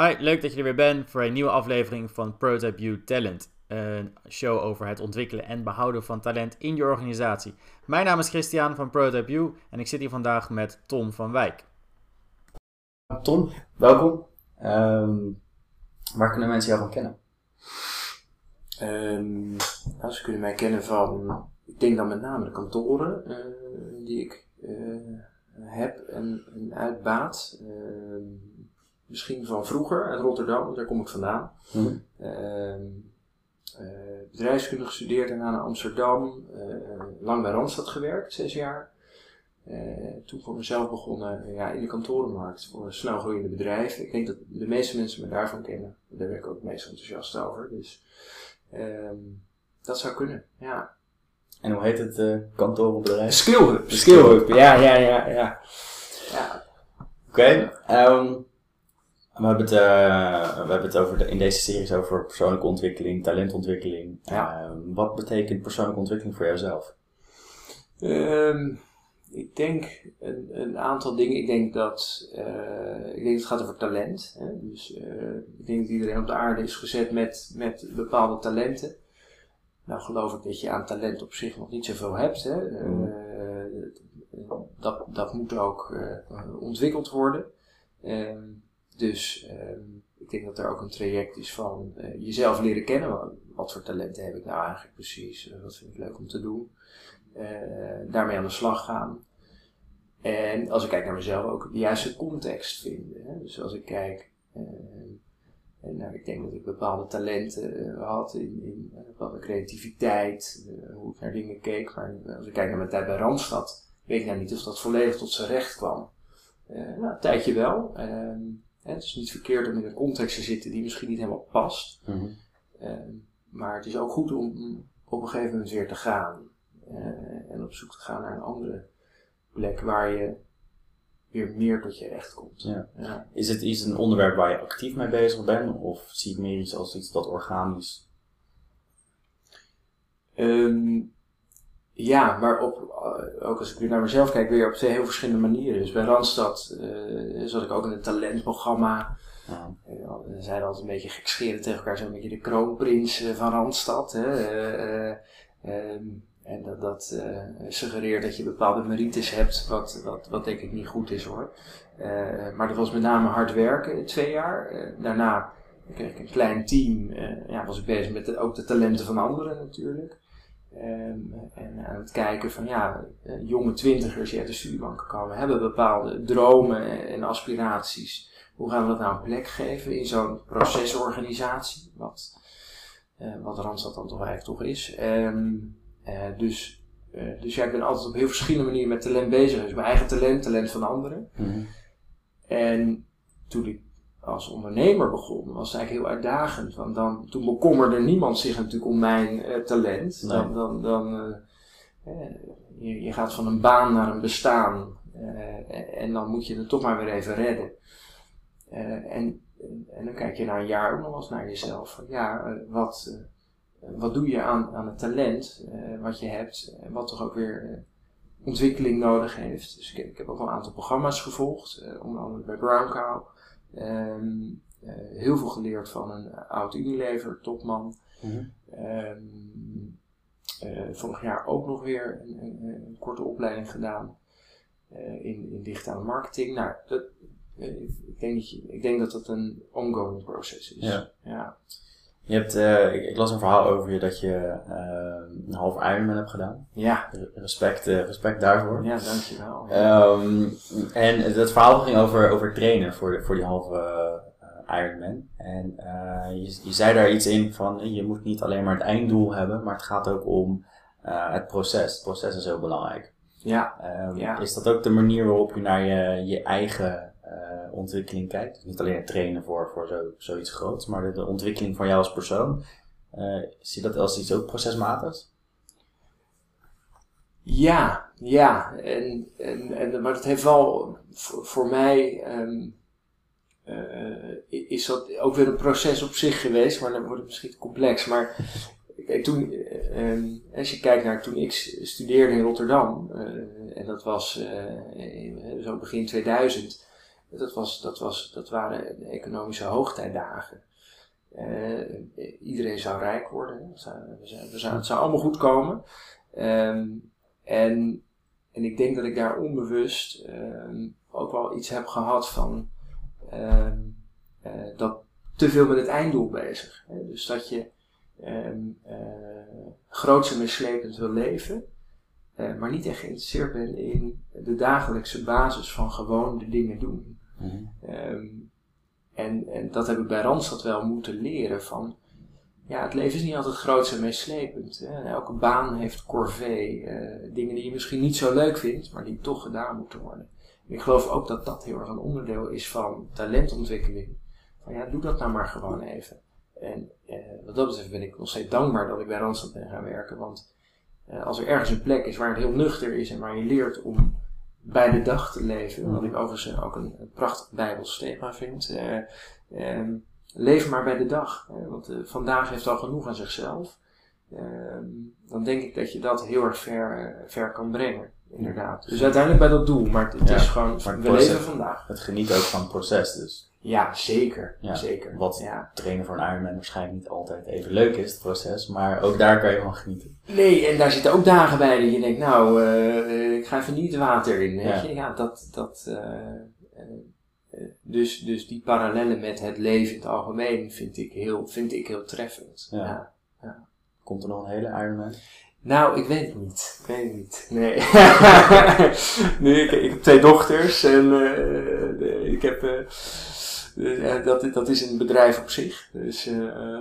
Hi, leuk dat je er weer bent voor een nieuwe aflevering van Prototype You Talent. Een show over het ontwikkelen en behouden van talent in je organisatie. Mijn naam is Christian van Prototype You en ik zit hier vandaag met Tom van Wijk. Tom, welkom. Ehm, waar kunnen mensen jou van kennen? Um, nou, ze kunnen mij kennen van, ik denk dan met name de kantoren uh, die ik uh, heb en, en uitbaat. Uh, misschien van vroeger uit Rotterdam, daar kom ik vandaan. Hmm. bedrijfskunde gestudeerd en naar Amsterdam. lang bij Randstad gewerkt, zes jaar. toen voor mezelf begonnen ja, in de kantorenmarkt voor snelgroeiende bedrijven. Ik denk dat de meeste mensen me daarvan kennen. Daar ben ik ook het meest enthousiast over. Dus Um, dat zou kunnen, ja. En hoe heet het uh, kantorenbedrijf? Skillhub. Skillhub, ja, ja, ja, ja. ja. Oké, okay, um, we, hebben het, uh, we hebben het over de, in deze series over persoonlijke ontwikkeling, talentontwikkeling. Ja. Um, wat betekent persoonlijke ontwikkeling voor jouzelf? Um, ik denk een, een, aantal dingen. Ik denk dat uh, ik denk dat het gaat over talent. Hè? Dus uh, ik denk dat iedereen op de aarde is gezet met, met bepaalde talenten. Nou geloof ik dat je aan talent op zich nog niet zoveel hebt. Hè? Uh, dat, dat moet ook ontwikkeld worden. Ehm, dus ehm, ik denk dat er ook een traject is van jezelf leren kennen. Wat, voor talenten heb ik nou eigenlijk precies? wat vind ik leuk om te doen? Uh, daarmee aan de slag gaan. En als ik kijk naar mezelf ook de juiste context vinden. Hè? Dus als ik kijk, en nou, ik denk dat ik bepaalde talenten had in, in bepaalde creativiteit, hoe ik naar dingen keek. Maar als ik kijk naar mijn tijd bij Randstad, weet ik nou niet of dat volledig tot zijn recht kwam. nou, een tijdje wel. Ehm, het is niet verkeerd om in een context te zitten die misschien niet helemaal past. Mm -hmm. maar het is ook goed om op een gegeven moment weer te gaan. Uh, en op zoek te gaan naar een andere plek waar je weer meer tot je recht komt. Ja. Ja. Is het iets een onderwerp waar je actief mee bezig bent? Of zie je meer iets als iets dat organisch? Um, ja, maar op, eh, ook als ik nu naar mezelf kijk, weer op twee heel verschillende manieren. Dus bij Randstad uh, zat ik ook in een talentprogramma. Ja. Uh, we zeiden altijd een beetje gekscherend tegen elkaar, zo'n beetje de kroonprins van Randstad. Hè? Um, en dat, dat suggereert dat je bepaalde merites hebt, wat, wat, wat denk ik niet goed is hoor. Maar dat was met name hard werken, twee jaar. Daarna kreeg ik een klein team, ja, was ik bezig met de, ook de talenten van anderen natuurlijk. Um, en aan het kijken van ja, jonge twintigers die uit de studiebanken komen, hebben bepaalde dromen en aspiraties. Hoe gaan we dat nou een plek geven in zo'n procesorganisatie, wat, wat Randstad dan toch eigenlijk toch is. Um, uh, dus, uh, dus ja, ik ben altijd op heel verschillende manieren met talent bezig. Dus mijn eigen talent, talent van anderen. Mm En toen ik als ondernemer begon, was eigenlijk heel uitdagend. Want dan, toen bekommerde niemand zich natuurlijk om mijn uh, talent. Nee. Dan, dan, dan je, je, gaat van een baan naar een bestaan. en dan moet je het toch maar weer even redden. en, en dan kijk je na een jaar ook nog eens naar jezelf. Ja, wat wat doe je aan, aan het talent wat je hebt, wat toch ook weer ontwikkeling nodig heeft. Dus ik, ik, heb ook wel een aantal programma's gevolgd, onder andere bij Brown Cow. Um, heel veel geleerd van een oud Unilever topman. Mm -hmm. um, vorig jaar ook nog weer een, een, een korte opleiding gedaan in, in digitale marketing. Nou, dat, ik, denk dat je, ik denk dat dat een ongoing proces is. Ja. ja. Je hebt, uh, ik, ik, las een verhaal over je dat je uh, een half Ironman hebt gedaan. Ja. Respect, uh, respect daarvoor. Ja, dankjewel. Um, en dat verhaal ging over, over trainen voor, de, voor die halve Ironman. En je, je zei daar iets in van, je moet niet alleen maar het einddoel hebben, maar het gaat ook om het proces. Het proces is heel belangrijk. Ja. Um, ja. Is dat ook de manier waarop je naar je, je eigen uh, ontwikkeling kijkt. Dus niet alleen het trainen voor, voor zo, zoiets groots, maar de, ontwikkeling van jou als persoon. Uh, zie je dat als iets ook procesmatig? Ja, ja. En, en, en, maar dat heeft wel voor, mij. Um, uh, is dat ook weer een proces op zich geweest, maar dan wordt het misschien complex. Maar kijk, toen, uh, als je kijkt naar toen ik studeerde in Rotterdam, uh, en dat was zo begin 2000, Dat, was, dat, was, dat waren de economische hoogtijdagen. iedereen zou rijk worden. Het zou, allemaal goed komen. Ehm, en, en ik denk dat ik daar onbewust ehm, ook wel iets heb gehad van ehm, dat te veel met het einddoel bezig. Hè? Dus dat je uh, groots en meeslepend wil leven, maar niet echt geïnteresseerd bent in de dagelijkse basis van gewoon de dingen doen. Mm um, en, en dat heb ik bij Randstad wel moeten leren van, ja, het leven is niet altijd groots en meeslepend. Hè? Elke baan heeft corvée, uh, dingen die je misschien niet zo leuk vindt, maar die toch gedaan moeten worden. En ik geloof ook dat dat heel erg een onderdeel is van talentontwikkeling. Van ja, doe dat nou maar gewoon even. En eh, wat dat betreft ben ik nog steeds dankbaar dat ik bij Randstad ben gaan werken. Want eh, als er ergens een plek is waar het heel nuchter is en waar je leert om bij de dag te leven, wat ik overigens ook een, een prachtig Bijbels thema vind. Eh, ehm, leef maar bij de dag. want eh, vandaag heeft al genoeg aan zichzelf. Ehm, dan denk ik dat je dat heel erg ver, ver kan brengen. Inderdaad. Dus uiteindelijk bij dat doel, maar het, is gewoon, we leven vandaag. Het geniet ook van het proces dus. Ja, zeker. zeker. Wat ja. trainen voor een Ironman waarschijnlijk niet altijd even leuk is, het proces. Maar ook daar kan je van genieten. Nee, en daar zitten ook dagen bij dat je denkt, nou, uh, ik ga even niet water in. Weet ja. je? ja, dat... dat uh, dus, dus die parallellen met het leven in het algemeen vind ik heel, vind ik heel treffend. Ja. ja. Komt er nog een hele Ironman? Nou, ik weet het niet. Ik weet het niet. Nee. nee ik, ik, heb twee dochters en uh, ik heb dat, dat is een bedrijf op zich. Dus, uh,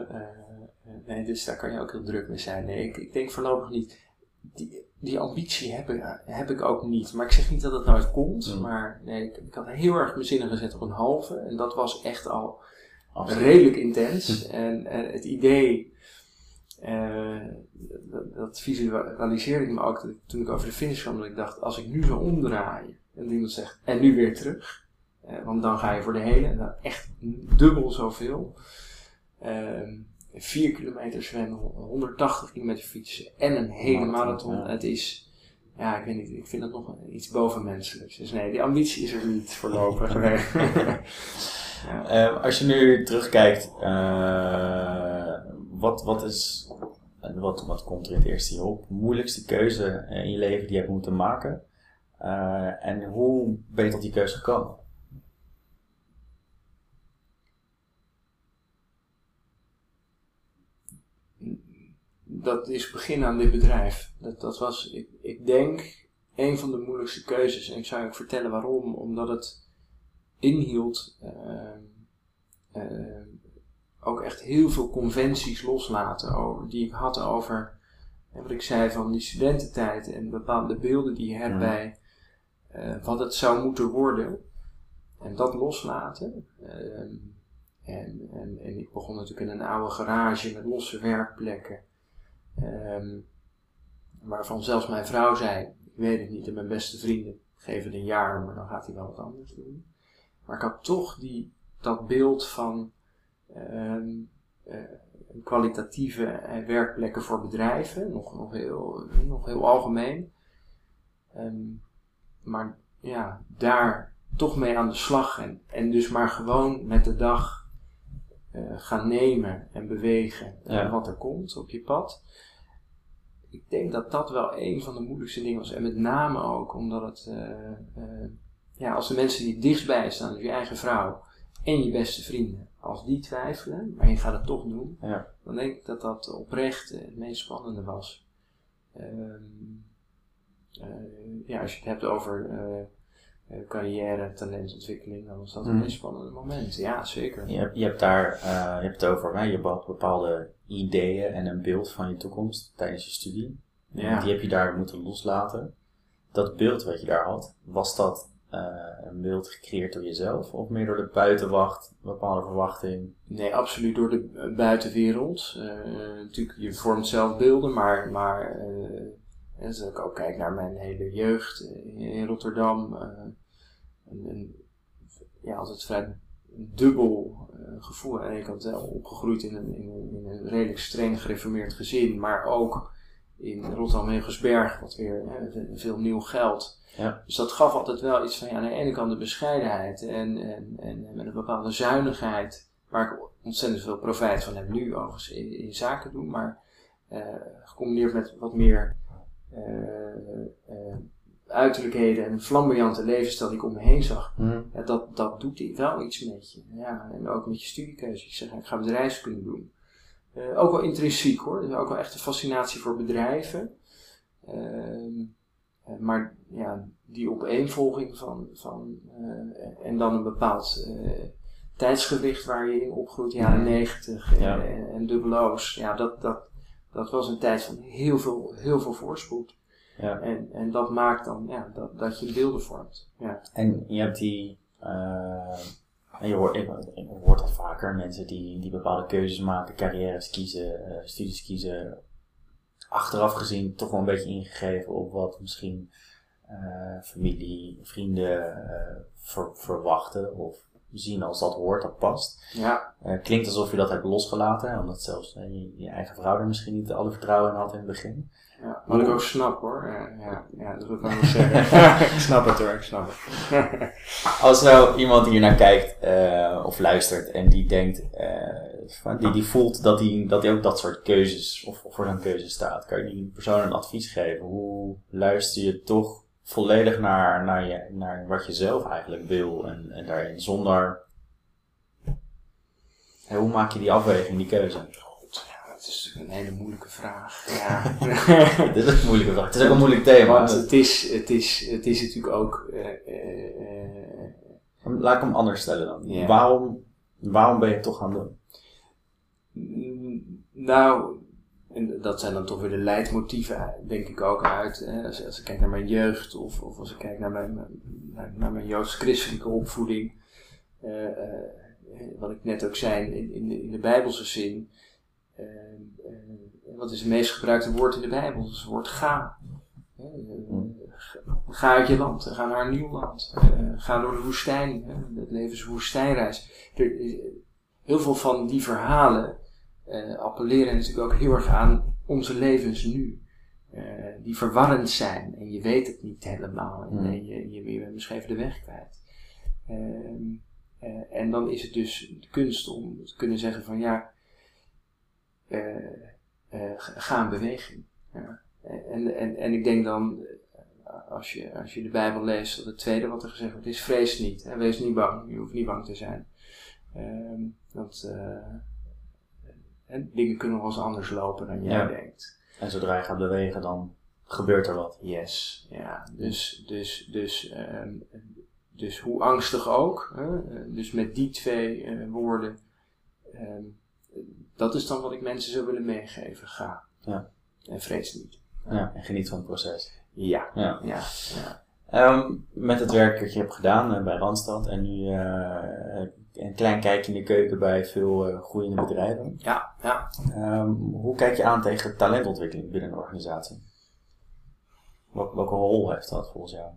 nee, dus daar kan je ook heel druk mee zijn. Nee, ik, ik denk voorlopig niet. Die, die ambitie heb ik, heb ik ook niet. Maar ik zeg niet dat het nooit komt. Mm. Maar nee, ik, ik, had heel erg mijn zinnen gezet op een halve. En dat was echt al redelijk intens. en, en het idee. Uh, dat, dat, visualiseerde ik me ook toen ik over de finish kwam. Dat ik dacht, als ik nu zo omdraai en iemand zegt, en nu weer terug. Uh, want dan ga je voor de hele, en dan echt dubbel zoveel. Uh, 4 kilometer zwemmen, 180 kilometer fietsen en een hele marathon. Het is, ja, ik weet niet, ik vind dat nog iets bovenmenselijks. Dus nee, die ambitie is er niet voorlopig. ja. uh, als je nu terugkijkt, uh, wat, wat is, wat, wat komt er in het eerste jaar op? Moeilijkste keuze in je leven die je hebt moeten maken? Uh, en hoe ben je tot die keuze gekomen? Dat is beginnen aan dit bedrijf. Dat, dat was, ik, ik denk, een van de moeilijkste keuzes. En ik zou je ook vertellen waarom. Omdat het inhield uh, uh, ook echt heel veel conventies loslaten over, die ik had over wat ik zei van die studententijd en bepaalde beelden die je hebt bij uh, wat het zou moeten worden. En dat loslaten. Ehm, en, en, en ik begon natuurlijk in een oude garage met losse werkplekken. Um, waarvan zelfs mijn vrouw zei, ik weet het niet, en mijn beste vrienden, geef het een jaar, maar dan gaat hij wel wat anders doen. Maar ik had toch die, dat beeld van um, uh, kwalitatieve uh, werkplekken voor bedrijven, nog, nog, heel, nog heel algemeen. Um, maar ja, daar toch mee aan de slag en, en dus maar gewoon met de dag uh, gaan nemen en bewegen ja. wat er komt op je pad ik denk dat dat wel een van de moeilijkste dingen was. En met name ook omdat het, uh, uh, ja, als de mensen die dichtstbij staan, dus je eigen vrouw en je beste vrienden, als die twijfelen, maar je gaat het toch doen, ja. dan denk ik dat dat oprecht het meest spannende was. Uh, ja, als je het hebt over eh, carrière, talentontwikkeling, dan was dat een mm. spannende moment. Ja, zeker. Je hebt, je hebt daar, je hebt het over, hè, je hebt bepaalde ideeën en een beeld van je toekomst tijdens je studie. Ja. Die heb je daar moeten loslaten. Dat beeld wat je daar had, was dat uh, een beeld gecreëerd door jezelf of meer door de buitenwacht, een bepaalde verwachting? Nee, absoluut door de buitenwereld. Uh, natuurlijk, je vormt zelf beelden, maar, maar als ik ook kijk naar mijn hele jeugd in Rotterdam, een, ja, altijd vrij dubbel uh, gevoel. En ik had wel opgegroeid in een, in, een, in een redelijk streng gereformeerd gezin, maar ook in Rotterdam Hegelsberg, wat weer veel nieuw geld. Ja. Dus dat gaf altijd wel iets van, ja, aan de ene kant de bescheidenheid en, en, en met een bepaalde zuinigheid, waar ik ontzettend veel profijt van heb nu overigens in, in zaken doen, maar uh, gecombineerd met wat meer uh, uiterlijkheden en een flamboyante levensstijl die ik om me heen zag, Mm. ja, dat, dat doet wel iets met je. Ja, en ook met je studiekeuze. Ik zeg, ik ga bedrijfskunde doen. Uh, ook wel intrinsiek hoor, dus ook wel echt een fascinatie voor bedrijven. Uh, maar ja, die opeenvolging van, van uh, en dan een bepaald tijdsgewicht waar je in opgroeit, jaren negentig Ja. en, en dubbeloos. Ja, dat, dat, dat was een tijd van heel veel, heel veel voorspoed. Ja. En, en dat maakt dan ja, dat, dat je beelden vormt. Ja. En je hebt die, uh, je hoort, ik, ik hoort al vaker mensen die, die bepaalde keuzes maken, carrières kiezen, uh, studies kiezen, achteraf gezien toch wel een beetje ingegeven op wat misschien uh, familie, vrienden ver, verwachten of zien als dat hoort, dat past. Ja. klinkt alsof je dat hebt losgelaten, omdat zelfs je, je eigen vrouw er misschien niet alle vertrouwen in had in het begin. Ja, wat ik ook snap hoor. Ja, ja, ja dat wil ik wel eens zeggen. ik snap het hoor, ik snap het. Als nou iemand hier naar kijkt uh, of luistert en die denkt, uh, die, die voelt dat hij dat die ook dat soort keuzes of, of voor zo'n keuze staat, kan je die persoon een advies geven? Hoe luister je toch volledig naar, naar, je, naar wat je zelf eigenlijk wil en, en daarin zonder. Hey, hoe maak je die afweging, die keuze? Is een hele moeilijke vraag. Ja. het is een moeilijke vraag. Het is ook een moeilijk thema. Want het is, het is, het is natuurlijk ook. Uh, uh, Laat ik hem anders stellen dan. Ja. Waarom, waarom ben je het toch gaan doen? Nou, en dat zijn dan toch weer de leidmotieven, denk ik ook uit. Hè. Als, als ik kijk naar mijn jeugd of, of als ik kijk naar mijn, naar, naar mijn joods-christelijke opvoeding. Uh, wat ik net ook zei, in, in, de, in de Bijbelse zin. Uh, uh, wat is het meest gebruikte woord in de Bijbel? Dat is het woord ga. Uh, ga uit je land, ga naar een nieuw land. ga door de woestijn. Het leven is een woestijnreis. Heel veel van die verhalen appelleren natuurlijk ook heel erg aan onze levens nu. die verwarrend zijn en je weet het niet helemaal. En Mm. je, je, je bent misschien even de weg kwijt. Ehm, en dan is het dus de kunst om te kunnen zeggen van ja, ga in beweging. Ja. En, en, en ik denk dan, als je, als je de Bijbel leest, dat het tweede wat er gezegd wordt is: vrees niet. Hè? Wees niet bang. Je hoeft niet bang te zijn. Uh, want dingen kunnen wel eens anders lopen dan jij Ja. denkt. En zodra je gaat bewegen, dan gebeurt er wat. Yes, ja. Dus, dus, dus, um, dus hoe angstig ook. Hè? Dus met die twee uh, woorden. Um, dat is dan wat ik mensen zou willen meegeven. Ga. Ja. En vrees niet. Ja, en geniet van het proces. Ja. Ja. ja. Um, met het werk dat je hebt gedaan uh, bij Randstad en nu uh, een klein kijkje in de keuken bij veel uh, groeiende bedrijven. Ja, ja. Um, hoe kijk je aan tegen talentontwikkeling binnen een organisatie? Wel, welke rol heeft dat volgens jou?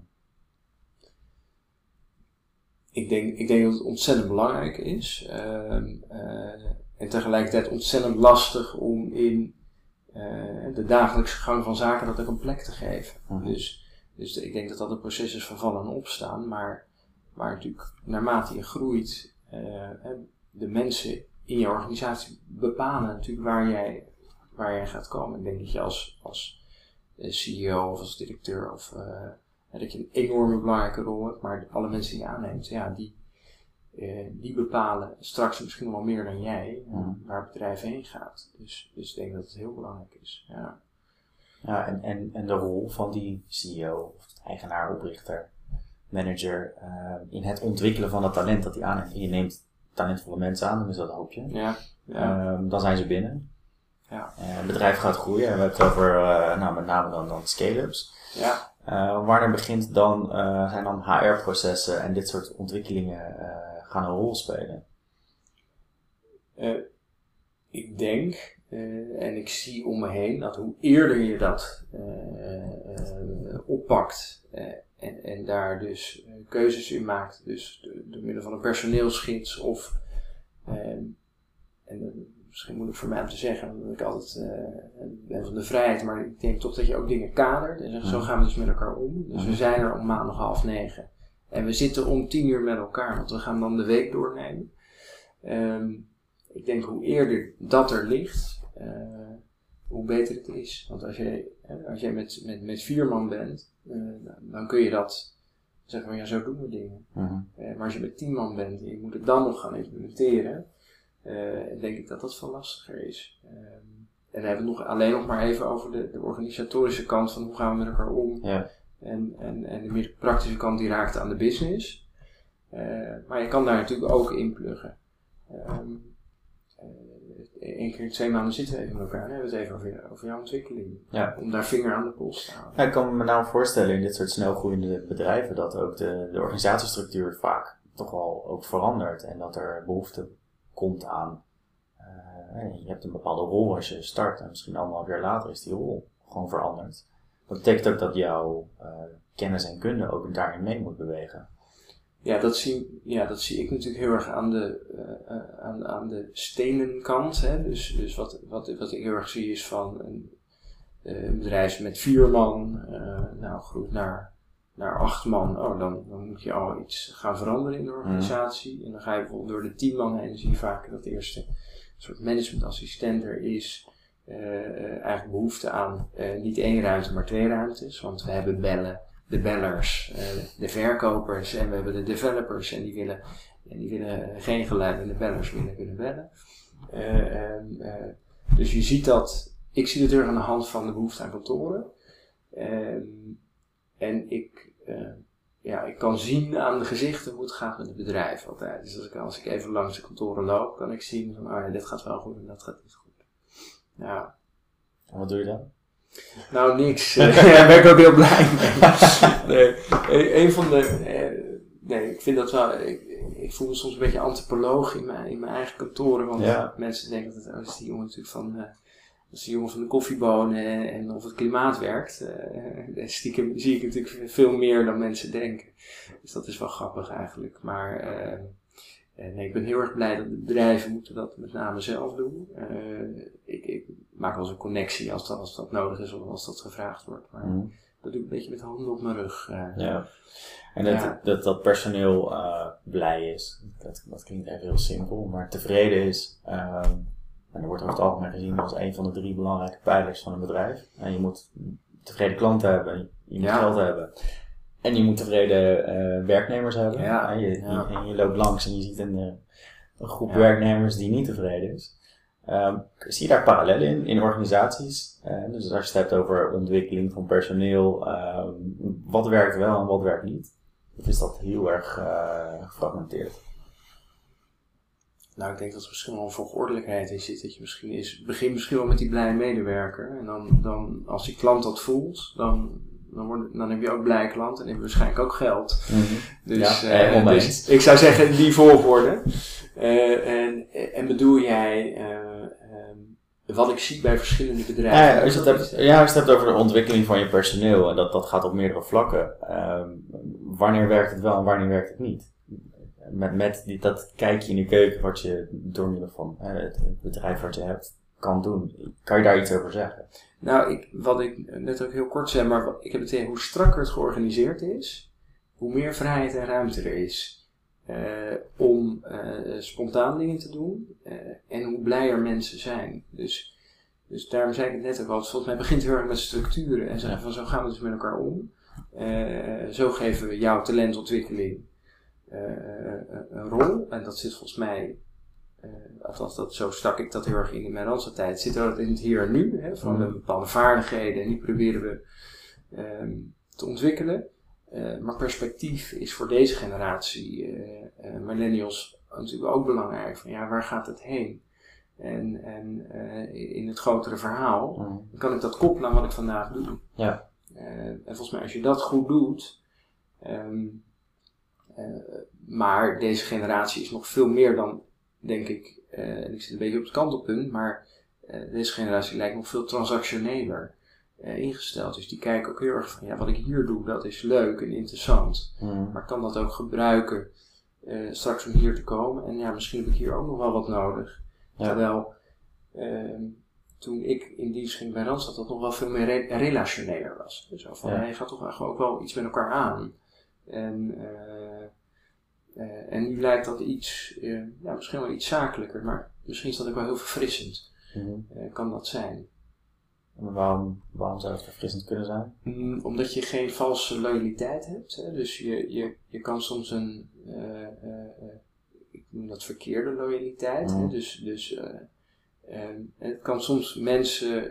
Ik denk, ik denk dat het ontzettend belangrijk is. En tegelijkertijd ontzettend lastig om in uh, de dagelijkse gang van zaken dat ook een plek te geven. Mhm. Dus, dus ik denk dat dat een proces is van vallen en opstaan, maar, maar natuurlijk naarmate je groeit, uh, de mensen in je organisatie bepalen natuurlijk waar jij, waar jij gaat komen. Ik denk dat je als, als CEO of als directeur of uh, dat je een enorme belangrijke rol hebt, maar alle mensen die je aanneemt, ja, die, uh, die bepalen straks misschien wel meer dan jij uh, Mm. waar het bedrijf heen gaat. Dus, dus ik denk dat het heel belangrijk is. Ja, ja en, en, en de rol van die CEO, of eigenaar, oprichter, manager, uh, in het ontwikkelen van het talent dat hij aanneemt. Je neemt talentvolle mensen aan, dan is dat een hoopje. ja, ja. dan zijn ze binnen. Ja. het bedrijf gaat groeien. We hebben het over nou, met name dan, dan scale-ups. ja. Wanneer begint dan, zijn dan HR-processen en dit soort ontwikkelingen gaan een rol spelen? Uh, ik denk, en ik zie om me heen, dat hoe eerder je dat oppakt en, en daar dus keuzes in maakt, dus door middel van een personeelsgids of, en misschien moeilijk voor mij om te zeggen, omdat ik altijd ben van de vrijheid, maar ik denk toch dat je ook dingen kadert. En zo gaan we dus met elkaar om. Dus we zijn er om maandag half negen. En we zitten om tien uur met elkaar, want we gaan dan de week doornemen. Ehm, ik denk hoe eerder dat er ligt, hoe beter het is. Want als jij, als jij met, met, met vier man bent, dan kun je dat zeggen van ja, zo doen we dingen. Mhm. maar als je met tien man bent en je moet het dan nog gaan implementeren, denk ik dat dat veel lastiger is. Um, en dan hebben we nog alleen nog maar even over de, de organisatorische kant van hoe gaan we met elkaar om. Ja. En, en, en de meer praktische kant die raakt aan de business. Uh, maar je kan daar natuurlijk ook in pluggen. Um, Eén keer twee maanden zitten we even met elkaar en hebben we het even over, over jouw ontwikkeling. Ja. Om daar vinger aan de pols te houden. Ja, ik kan me nou voorstellen in dit soort snelgroeiende bedrijven dat ook de, de organisatiestructuur vaak toch wel ook verandert. En dat er behoefte komt aan. Uh, je hebt een bepaalde rol als je start en misschien anderhalf jaar later is die rol gewoon veranderd. Dat betekent ook dat jouw uh, kennis en kunde ook daarin mee moet bewegen. Ja, dat zie, ja, dat zie ik natuurlijk heel erg aan de, uh, aan, aan de stenen kant. Hè. Dus, dus wat, wat, wat ik heel erg zie is van een, een bedrijf met vier man, nou groeit naar naar acht man, oh, dan, dan moet je al iets gaan veranderen in de organisatie. Mhm. En dan ga je bijvoorbeeld door de tien man heen en zie je vaak dat de eerste soort managementassistent er is. Uh, eigenlijk behoefte aan uh, niet één ruimte, maar twee ruimtes. Want we hebben bellen, de bellers, de verkopers en we hebben de developers en die willen, en die willen geen geluid en de bellers willen kunnen bellen. Ehm, dus je ziet dat, ik zie heel erg aan de hand van de behoefte aan kantoren. Ehm, en ik, ja, ik kan zien aan de gezichten hoe het gaat met het bedrijf altijd. Dus als ik, als ik even langs de kantoren loop, kan ik zien van, ja, dit gaat wel goed en dat gaat niet goed. Ja. En wat doe je dan? Nou, niks. Daar ben ik ook heel blij mee. nee, een van de, eh, nee, ik vind dat wel, ik, ik voel me soms een beetje antropoloog in mijn, in mijn eigen kantoren, want mensen denken dat, oh, is die jongen natuurlijk van, uh, dat is de jongen van de koffiebonen en, of het klimaat werkt. Uh, stiekem zie ik natuurlijk veel meer dan mensen denken. Dus dat is wel grappig eigenlijk. Maar uh, nee, ik ben heel erg blij dat de bedrijven moeten dat met name zelf doen. Uh, ik, ik, maak wel eens een connectie als dat, als dat nodig is of als dat gevraagd wordt. Maar mm. dat doe ik een beetje met handen op mijn rug. ja. En dat, dat, dat personeel blij is, dat, dat klinkt even heel simpel, maar tevreden is. Ehm, en dat wordt over het algemeen gezien als een van de drie belangrijke pijlers van een bedrijf. En je moet tevreden klanten hebben, je moet geld hebben. En je moet tevreden uh, werknemers hebben. Ja. En, je, ja. en, je, loopt langs en je ziet een, eh, een groep werknemers die niet tevreden is. Um, zie je daar parallellen in, in organisaties? Uh, dus als je het hebt over ontwikkeling van personeel, um, wat werkt wel en wat werkt niet? Of is dat heel erg gefragmenteerd? Nou, ik denk dat er misschien wel een volgordelijkheid in zit. Dat je misschien is, begin misschien wel met die blije medewerker. En dan, dan als die klant dat voelt, dan, dan, wordt, dan heb je ook blije klant en heb je waarschijnlijk ook geld. Mm -hmm. Dus, ja, uh, dus ik zou zeggen die volgorde. Uh, en, en bedoel jij uh, wat ik zie bij verschillende bedrijven? Ja, als je het hebt, ja, als je het hebt over de ontwikkeling van je personeel en dat, dat gaat op meerdere vlakken. Ehm, wanneer werkt het wel en wanneer werkt het niet? met, met die, dat kijkje in de keuken wat je door middel van het, bedrijf wat je hebt kan doen. Kan je daar iets over zeggen? Nou, ik, wat ik net ook heel kort zei, maar ik heb het idee hoe strakker het georganiseerd is, hoe meer vrijheid en ruimte er is. Uh, om uh, spontaan dingen te doen uh, en hoe blijer mensen zijn. Dus, dus daarom zei ik het net ook al, volgens mij begint het heel erg met structuren en zeggen van zo gaan we dus met elkaar om. zo geven we jouw talentontwikkeling eh, eh, een rol. En dat zit volgens mij, althans dat, zo stak ik dat heel erg in in mijn Randse tijd, zit dat in het hier en nu. Hè, van mm. bepaalde vaardigheden en die proberen we um, te ontwikkelen. Uh, maar perspectief is voor deze generatie uh, millennials natuurlijk ook belangrijk. Van ja, waar gaat het heen? En, en in het grotere verhaal mm. kan ik dat koppelen aan wat ik vandaag doe. Ja. en volgens mij als je dat goed doet, um, eh, maar deze generatie is nog veel meer dan, denk ik, uh, en ik zit een beetje op het kantelpunt, maar uh, deze generatie lijkt nog veel transactioneler ingesteld. Dus die kijken ook heel erg van, ja, wat ik hier doe, dat is leuk en interessant. Mm. Maar kan dat ook gebruiken straks om hier te komen? En ja, misschien heb ik hier ook nog wel wat nodig. Terwijl ehm, toen ik in dienst ging bij Randstad, dat nog wel veel meer re relationeler was. Dus van, ja. je gaat toch eigenlijk ook wel iets met elkaar aan. En, en nu lijkt dat iets, ja, misschien wel iets zakelijker, maar misschien is dat ook wel heel verfrissend. Mm kan dat zijn. Waarom, waarom zou het verfrissend kunnen zijn? Mm, omdat je geen valse loyaliteit hebt. Hè? Dus je, je, je kan soms een, ik noem dat verkeerde loyaliteit. Hè? Mm. Dus, dus het kan soms mensen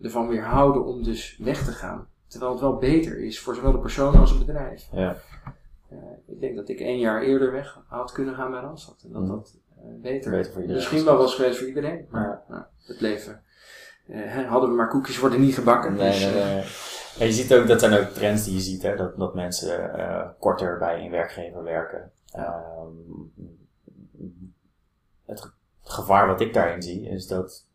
ervan weerhouden om dus weg te gaan. Terwijl het wel beter is voor zowel de persoon als het bedrijf. Ja. Ik denk dat ik één jaar eerder weg had kunnen gaan bij Randstad. En dat mm. dat beter, beter voor iedereen Misschien wel was geweest voor iedereen. Maar nou, het leven uh, hadden we maar koekjes worden niet gebakken. Nee, dus, nee, nee. En je ziet ook, dat zijn ook trends die je ziet, hè, dat, dat mensen korter bij een werkgever werken. Um, het gevaar wat ik daarin zie, is dat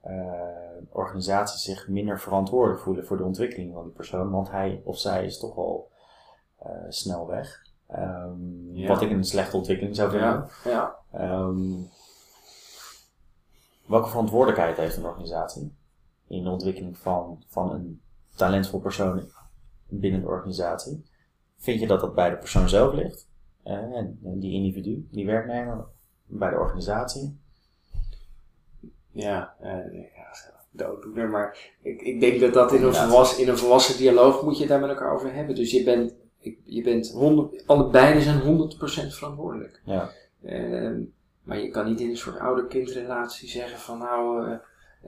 organisaties zich minder verantwoordelijk voelen voor de ontwikkeling van die persoon, want hij of zij is toch al snel weg. Um, ja. Wat ik een slechte ontwikkeling zou vinden. Ja. Ja. Um, welke verantwoordelijkheid heeft een organisatie? in de ontwikkeling van, van een talentvol persoon binnen de organisatie. Vind je dat dat bij de persoon zelf ligt? Uh, en die individu, die werknemer, bij de organisatie? Ja, uh, ja dooddoener, maar ik, ik denk dat dat in een, volwassen, in een volwassen dialoog moet je daar met elkaar over hebben. Dus je bent, je bent 100, allebei zijn 100% verantwoordelijk. Ja. Uh, maar je kan niet in een soort ouder-kindrelatie zeggen van nou,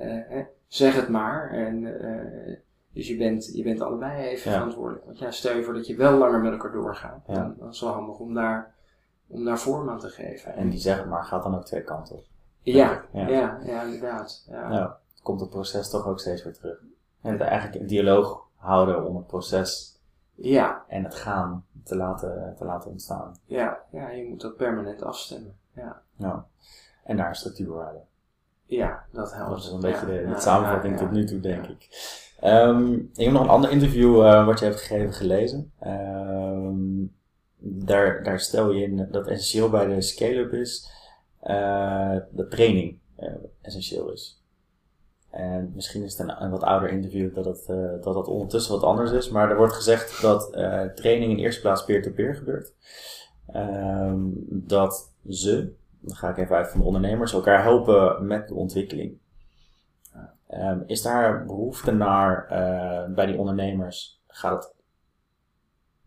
uh, zeg het maar. En, uh, dus je bent, je bent allebei even verantwoordelijk. Want ja, stel je voor dat je wel langer met elkaar doorgaat. Ja. Dan, dan is het wel handig om daar, om daar vorm aan te geven. En die zeg maar gaat dan ook twee kanten op. Ja, ja, ja, ja, inderdaad. Ja. komt het proces toch ook steeds weer terug. En eigenlijk een dialoog houden om het proces ja. en het gaan te laten, te laten ontstaan. Ja, ja, je moet dat permanent afstemmen. Ja. ja. En daar structuur houden. Ja, dat helpt. Dat is een beetje de, samenvatting tot nu toe, denk ik. Um, ik heb nog een ander interview uh, wat je hebt gegeven gelezen. Um, daar, daar stel je in dat essentieel bij de scale-up is uh, dat training uh, essentieel is. En misschien is het een, wat ouder interview dat het, dat dat ondertussen wat anders is. Maar er wordt gezegd dat training in eerste plaats peer-to-peer -peer gebeurt. Um, dat ze, dan ga ik even uit van de ondernemers, elkaar helpen met de ontwikkeling. Um, is daar behoefte naar uh, bij die ondernemers? Gaat het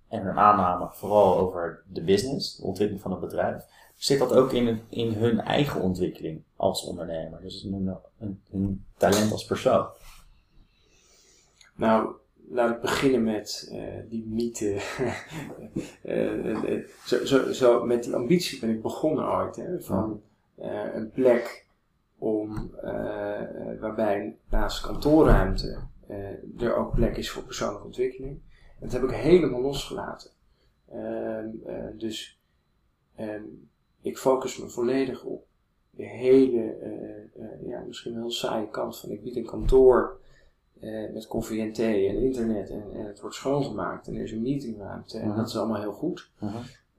en een aanname vooral over de business, de ontwikkeling van het bedrijf? Zit dat ook in, in hun eigen ontwikkeling als ondernemer? Dus hun, hun, hun talent als persoon? Nou, laat ik beginnen met uh, die mythe. uh, zo, zo, zo, met die ambitie ben ik begonnen ooit. Hè, van een plek om, waarbij naast kantoorruimte er ook plek is voor persoonlijke ontwikkeling. En dat heb ik helemaal losgelaten. Ehm, dus ehm, ik focus me volledig op de hele, ja, misschien wel saaie kant van ik bied een kantoor uh, met koffie en thee en internet en, en, het wordt schoongemaakt en er is een meetingruimte en dat is allemaal heel goed.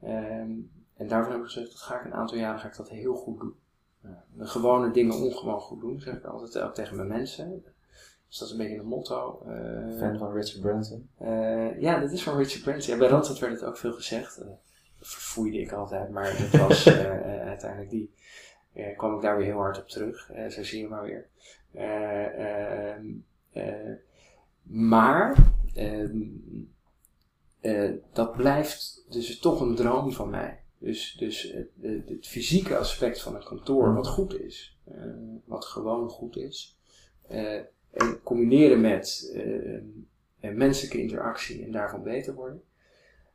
Um, en daarvan heb ik gezegd, dat ga ik een aantal jaren ga ik dat heel goed doen. Uh, de gewone dingen ongewoon goed doen, zeg ik altijd ook tegen mijn mensen. Dus dat is een beetje een motto. Uh, Fan van Richard Branson? ja, dat is van Richard Branson. Ja, bij Randstad werd het ook veel gezegd. Verfoeide ik altijd, maar dat was uiteindelijk die. kwam ik daar weer heel hard op terug. zo zie je maar weer. Ehm, maar uh, dat blijft dus toch een droom van mij. Dus, dus het fysieke aspect van een kantoor, wat goed is, wat gewoon goed is, en combineren met menselijke interactie en daarvan beter worden,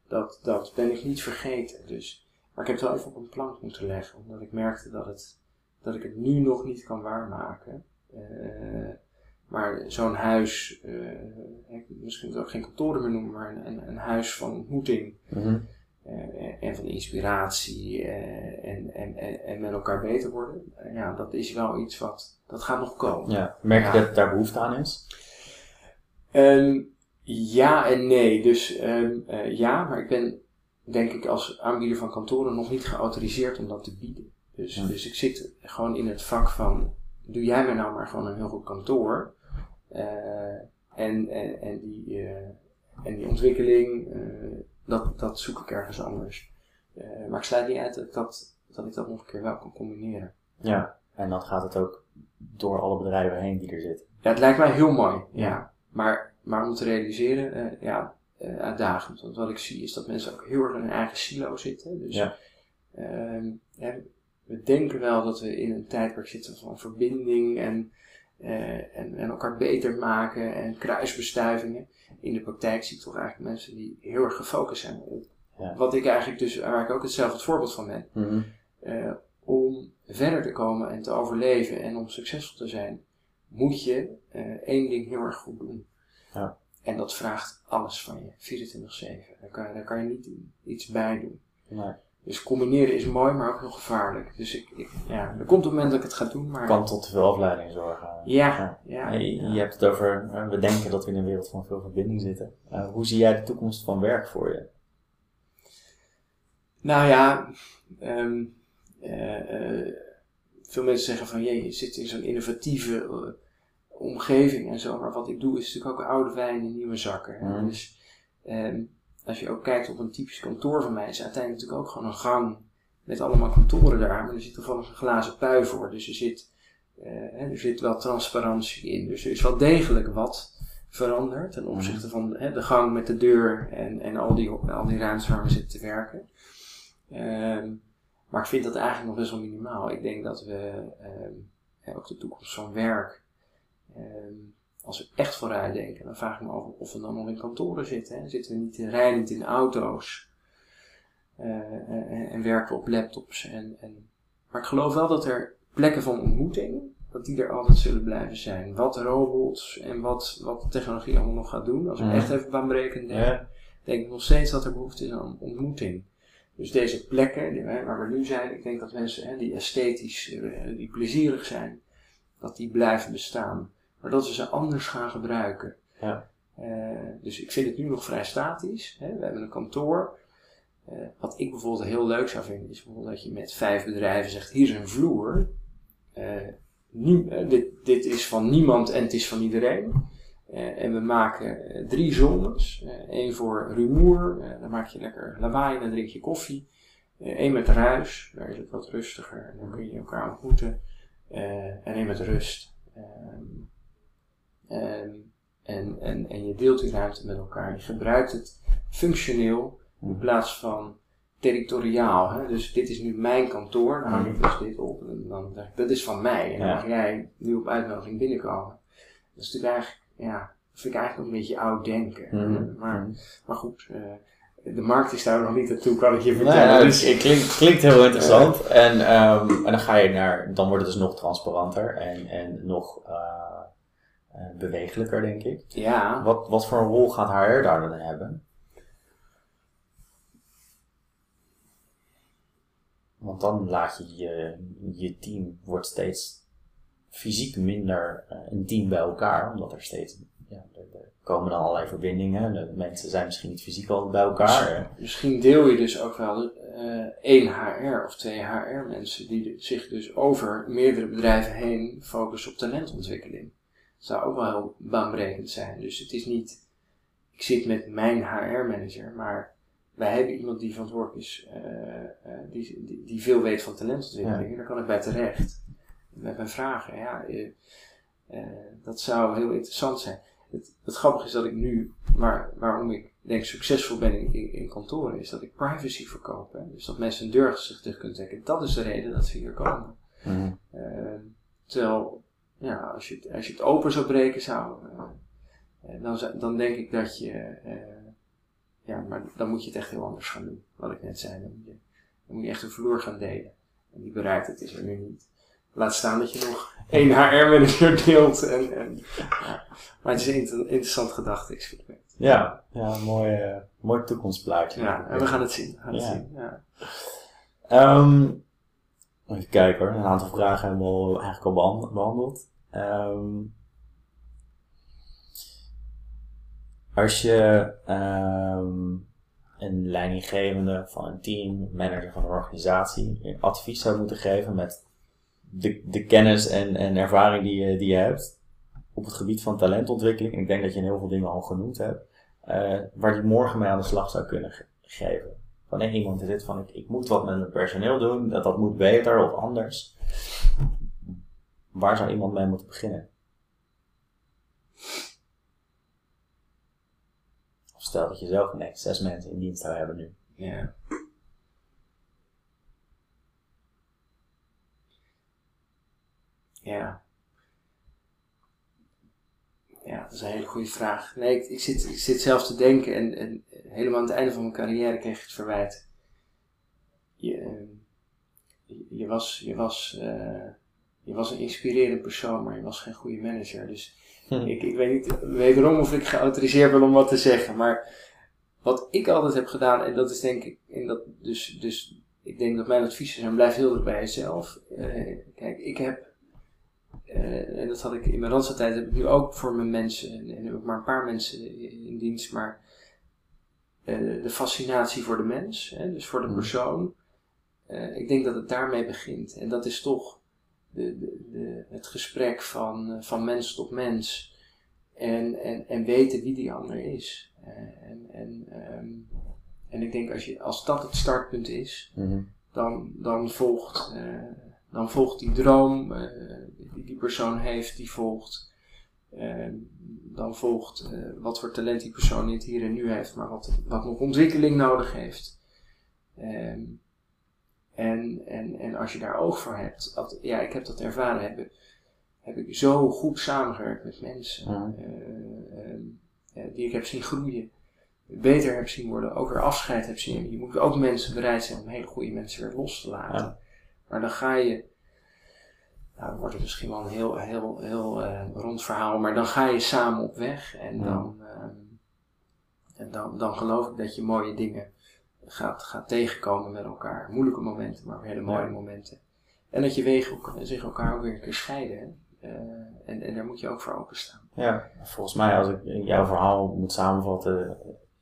dat, dat ben ik niet vergeten. Dus, maar ik heb het wel even op een plank moeten leggen, omdat ik merkte dat, het, dat ik het nu nog niet kan waarmaken. Maar zo'n huis, uh, misschien moet ik ook geen kantoren meer noemen, maar een, een huis van ontmoeting mhm. eh, en van inspiratie uh, en, en, en, met elkaar beter worden. ja, dat is wel iets wat, dat gaat nog komen. Ja. Merk je dat daar behoefte aan is? Um, ja en nee. Dus um, ja, maar ik ben denk ik als aanbieder van kantoren nog niet geautoriseerd om dat te bieden. Dus, dus ik zit gewoon in het vak van doe jij mij nou maar gewoon een heel goed kantoor. en, en, en, die, en die ontwikkeling, dat, dat zoek ik ergens anders. maar ik sluit niet uit dat ik dat, dat ik dat nog een keer wel kan combineren. Ja, en dan gaat het ook door alle bedrijven heen die er zitten. Ja, het lijkt mij heel mooi, ja. Maar, maar om te realiseren, uh, ja, uh, uitdagend. Want wat ik zie is dat mensen ook heel erg in hun eigen silo zitten. Dus ja. Uh, we denken wel dat we in een tijdperk zitten van verbinding en, uh, en, en elkaar beter maken en kruisbestuivingen. In de praktijk zie ik toch eigenlijk mensen die heel erg gefocust zijn op ja. wat ik eigenlijk dus, waar ik ook hetzelfde voorbeeld van ben. Mm -hmm. om verder te komen en te overleven en om succesvol te zijn, moet je uh, één ding heel erg goed doen. Ja. En dat vraagt alles van je, 24-7. Daar kan, daar kan je niet iets bij doen. Nee. Dus combineren is mooi, maar ook heel gevaarlijk. Dus ik, ik, ja, er komt een moment dat ik het ga doen, maar... Kan tot te veel afleiding zorgen. Ja, ja. ja, je, je, hebt het over, we denken dat we in een wereld van veel verbinding zitten. Uh, hoe zie jij de toekomst van werk voor je? Nou ja, um, uh, veel mensen zeggen van, je zit in zo'n innovatieve omgeving en zo. Maar wat ik doe is natuurlijk ook oude wijn in nieuwe zakken. Mm. Dus um, als je ook kijkt op een typisch kantoor van mij, is uiteindelijk natuurlijk ook gewoon een gang met allemaal kantoren daar. Maar er zit toevallig een glazen pui voor. Dus er zit, uh, er zit wel transparantie in. Dus er is wel degelijk wat veranderd ten opzichte van de gang met de deur en, en al, die, al die ruimtes waar we zitten te werken. Um, maar ik vind dat eigenlijk nog best wel minimaal. Ik denk dat we um, ook de toekomst van werk, um, als we echt vooruit denken, dan vraag ik me af of we dan nog in kantoren zitten. Hè? Zitten we niet rijdend in auto's uh, en, en, werken op laptops. En, en, maar ik geloof wel dat er plekken van ontmoeting, dat die er altijd zullen blijven zijn. Wat robots en wat, wat de technologie allemaal nog gaat doen. Als we echt even baanbrekend denken, denk ik nog steeds dat er behoefte is aan ontmoeting. Dus deze plekken waar we nu zijn, ik denk dat mensen die esthetisch, eh, die plezierig zijn, dat die blijven bestaan. Maar dat we ze anders gaan gebruiken. Ja. Uh, dus ik vind het nu nog vrij statisch. Hè. We hebben een kantoor. Uh, wat ik bijvoorbeeld heel leuk zou vinden, is bijvoorbeeld dat je met vijf bedrijven zegt: hier is een vloer. Uh, dit, dit is van niemand en het is van iedereen. Uh, en we maken uh, drie zones. Eén uh, voor rumoer, dan maak je lekker lawaai en dan drink je koffie. Eén met ruis, daar is het wat rustiger en dan kun je elkaar ontmoeten. en één met rust. Um, en, en, en, en je deelt die ruimte met elkaar. Je gebruikt het functioneel in plaats van territoriaal. Hè? Dus dit is nu mijn kantoor, dan hang ik dus dit op. En dan dat is van mij. En dan mag jij nu op uitnodiging binnenkomen. Dat is natuurlijk eigenlijk ja, vind ik eigenlijk ook een beetje oud denken. Mhm. Maar, mhm. maar goed, uh, de markt is daar nog niet naartoe, kan ik je vertellen. Dus, het klinkt, klinkt heel interessant. en, um, en dan ga je naar, dan wordt het dus nog transparanter en, en nog uh, bewegelijker, denk ik. Ja. Wat, wat voor een rol gaat HR daar dan hebben? Want dan laat je je, je team wordt steeds fysiek minder uh, een team bij elkaar, omdat er steeds, ja, er, komen dan allerlei verbindingen. De mensen zijn misschien niet fysiek al bij elkaar. Misschien deel je dus ook wel uh, één HR of twee HR mensen die zich dus over meerdere bedrijven heen focussen op talentontwikkeling. Zou ook wel heel baanbrekend zijn. Dus het is niet, ik zit met mijn HR manager, maar wij hebben iemand die verantwoordelijk is, uh, die, die, die, veel weet van talentontwikkeling. Ja. Daar kan ik bij terecht met mijn vragen. Ja, uh, uh, dat zou heel interessant zijn. Het, het grappige is dat ik nu, waar, waarom ik denk succesvol ben in, in, in kantoren, is dat ik privacy verkoop. Hè? Dus dat mensen een deur zich terug kunnen trekken. Dat is de reden dat ze hier komen. Mm. Uh, terwijl, ja, als je, het, als je het open zou breken, zou, dan, dan denk ik dat je, ja, maar dan moet je het echt heel anders gaan doen. Wat ik net zei. Dan moet je, dan moet je echt een vloer gaan delen. En die bereidheid is er nu niet. Laat staan dat je nog één HR-manager deelt. En, en, ja. Maar het is een interessant gedachte-experiment. Ja, ja mooi, uh, mooi toekomstplaatje. Ja, en we gaan het zien. We gaan het zien ja. Um, even kijken een aantal vragen hebben we eigenlijk al behandeld. Um, als je um, een leidinggevende van een team, manager van een organisatie, advies zou moeten geven met de, de kennis en, en ervaring die je, die je hebt op het gebied van talentontwikkeling, en ik denk dat je heel veel dingen al genoemd hebt, uh, waar die morgen mee aan de slag zou kunnen geven. Van nee, iemand die van ik, ik moet wat met mijn personeel doen, dat dat moet beter of anders. Waar zou iemand mee moeten beginnen? Of stel dat je zelf nee, zes mensen in dienst zou hebben nu. Ja. Ja. Ja, dat is een hele goede vraag. Nee, ik, ik, zit, ik zit zelf te denken en, en helemaal aan het einde van mijn carrière kreeg ik het verwijt. Je, ehm, je, was, je, was, uh, je was een inspirerende persoon, maar je was geen goede manager. Dus hm. ik, ik weet niet wederom of ik geautoriseerd ben om wat te zeggen. Maar wat ik altijd heb gedaan, en dat is denk ik, en dat, dus, dus ik denk dat mijn adviezen zijn, blijf heel erg bij jezelf. Uh, kijk, ik heb uh, en dat had ik in mijn Randstad heb ik nu ook voor mijn mensen, en, en heb ik maar een paar mensen in dienst, maar uh, de fascinatie voor de mens, hè, dus voor de mm. persoon, uh, ik denk dat het daarmee begint. En dat is toch de, de, de, het gesprek van, van mens tot mens. En, en, en weten wie die ander is. en, en, um, en ik denk als, je, als dat het startpunt is, mm -hmm. dan, dan volgt dan volgt die droom uh, die persoon heeft, die volgt. Uh, dan volgt uh, wat voor talent die persoon niet hier en nu heeft, maar wat, wat nog ontwikkeling nodig heeft. Ehm, en, en, en als je daar oog voor hebt, dat, ja, ik heb dat ervaren, heb, heb ik zo goed samengewerkt met mensen ehm, die ik heb zien groeien, beter heb zien worden, ook weer afscheid heb zien. Je moet ook mensen bereid zijn om hele goede mensen weer los te laten. Maar dan ga je, nou dan wordt het misschien wel een heel, heel, heel uh, rond verhaal, maar dan ga je samen op weg en, dan, uh, en dan, dan geloof ik dat je mooie dingen gaat, gaat tegenkomen met elkaar. Moeilijke momenten, maar hele mooie momenten. En dat je wegen zich elkaar ook weer keer scheiden. Uh, en, en daar moet je ook voor openstaan. Ja, volgens mij als ik jouw verhaal moet samenvatten,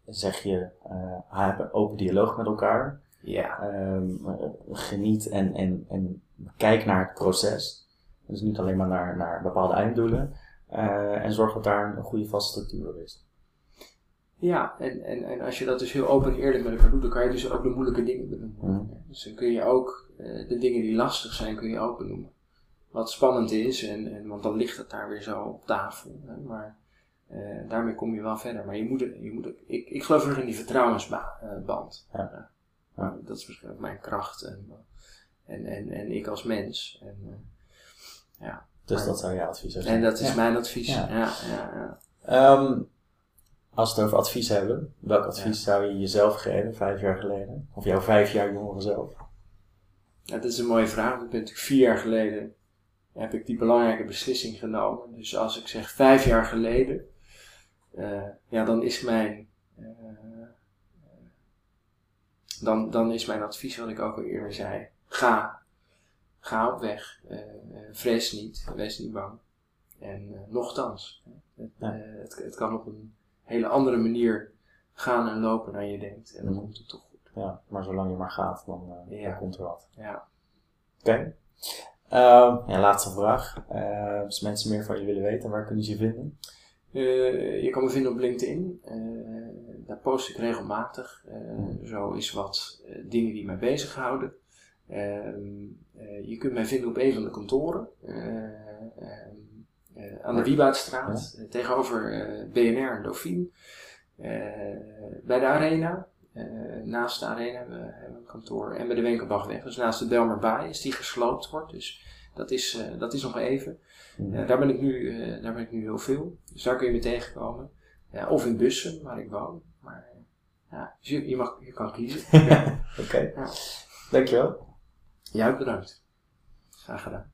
zeg je, uh, open dialoog met elkaar. Ja. Um, geniet en, en, en kijk naar het proces. Dus niet alleen maar naar, naar bepaalde einddoelen. Uh, en zorg dat daar een goede vaste structuur is. Ja, en, en, en als je dat dus heel open en eerlijk met elkaar doet, dan kan je dus ook de moeilijke dingen benoemen. Mm. Dus dan kun je ook uh, de dingen die lastig zijn, kun je ook benoemen. Wat spannend is, en, en, want dan ligt het daar weer zo op tafel. Hè, maar uh, daarmee kom je wel verder. Maar je moet, je moet ik, ik geloof erg in die vertrouwensband. Ja. Ja. Dat is misschien ook mijn kracht en, en, en, en ik als mens. En, uh, ja. Dus maar, dat zou je advies zijn? En dat is mijn advies, ja. ja, ja, um, als we het over advies hebben, welk advies zou je jezelf geven vijf jaar geleden? Of jouw vijf jaar jongere zelf? Ja, dat is een mooie vraag. Ik ben natuurlijk vier jaar geleden heb ik die belangrijke beslissing genomen. Dus als ik zeg vijf jaar geleden, uh, ja, dan is mijn uh, dan, dan is mijn advies, wat ik ook al eerder zei, ga. Ga op weg. Uh, vrees niet. Wees niet bang. En uh, nochtans, het, ja. uh, het, het, kan op een hele andere manier gaan en lopen dan je denkt. En dan mm. komt het toch goed. Ja, maar zolang je maar gaat, dan, ja. dan komt er wat. Ja. Oké. Okay. Ja, laatste vraag. als mensen meer van je willen weten, waar kunnen ze je vinden? Uh, je kan me vinden op LinkedIn. Uh, daar post ik regelmatig. Uh, zo is wat dingen die mij bezighouden. Ehm, je kunt mij vinden op een van de kantoren. aan de Wiebaatstraat. Ja. tegenover BNR en Dauphine. bij de Arena. naast de Arena hebben we, hebben een kantoor. En bij de Wenkelbachweg. Dus naast de Belmerbaai is die gesloopt wordt. Dus dat is, dat is nog even. Uh, daar, ben ik nu, uh, daar ben ik nu heel veel. Dus daar kun je me tegenkomen. Of in bussen, waar ik woon. Maar ja, dus je, je, mag, je kan kiezen. Oké. Okay. Ja. Dankjewel. Jij bedankt. Graag gedaan.